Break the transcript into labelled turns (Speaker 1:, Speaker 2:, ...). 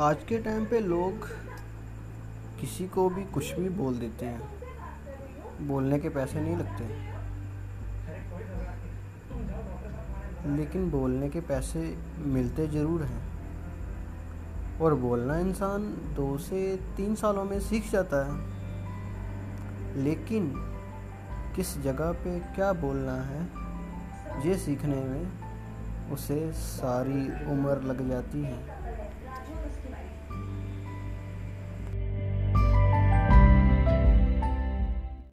Speaker 1: आज के टाइम पे लोग किसी को भी कुछ भी बोल देते हैं। बोलने के पैसे नहीं लगते। लेकिन बोलने के पैसे मिलते ज़रूर हैं। और बोलना इंसान दो से तीन सालों में सीख जाता है। लेकिन किस जगह पे क्या बोलना है, ये सीखने में उसे सारी उम्र लग जाती है।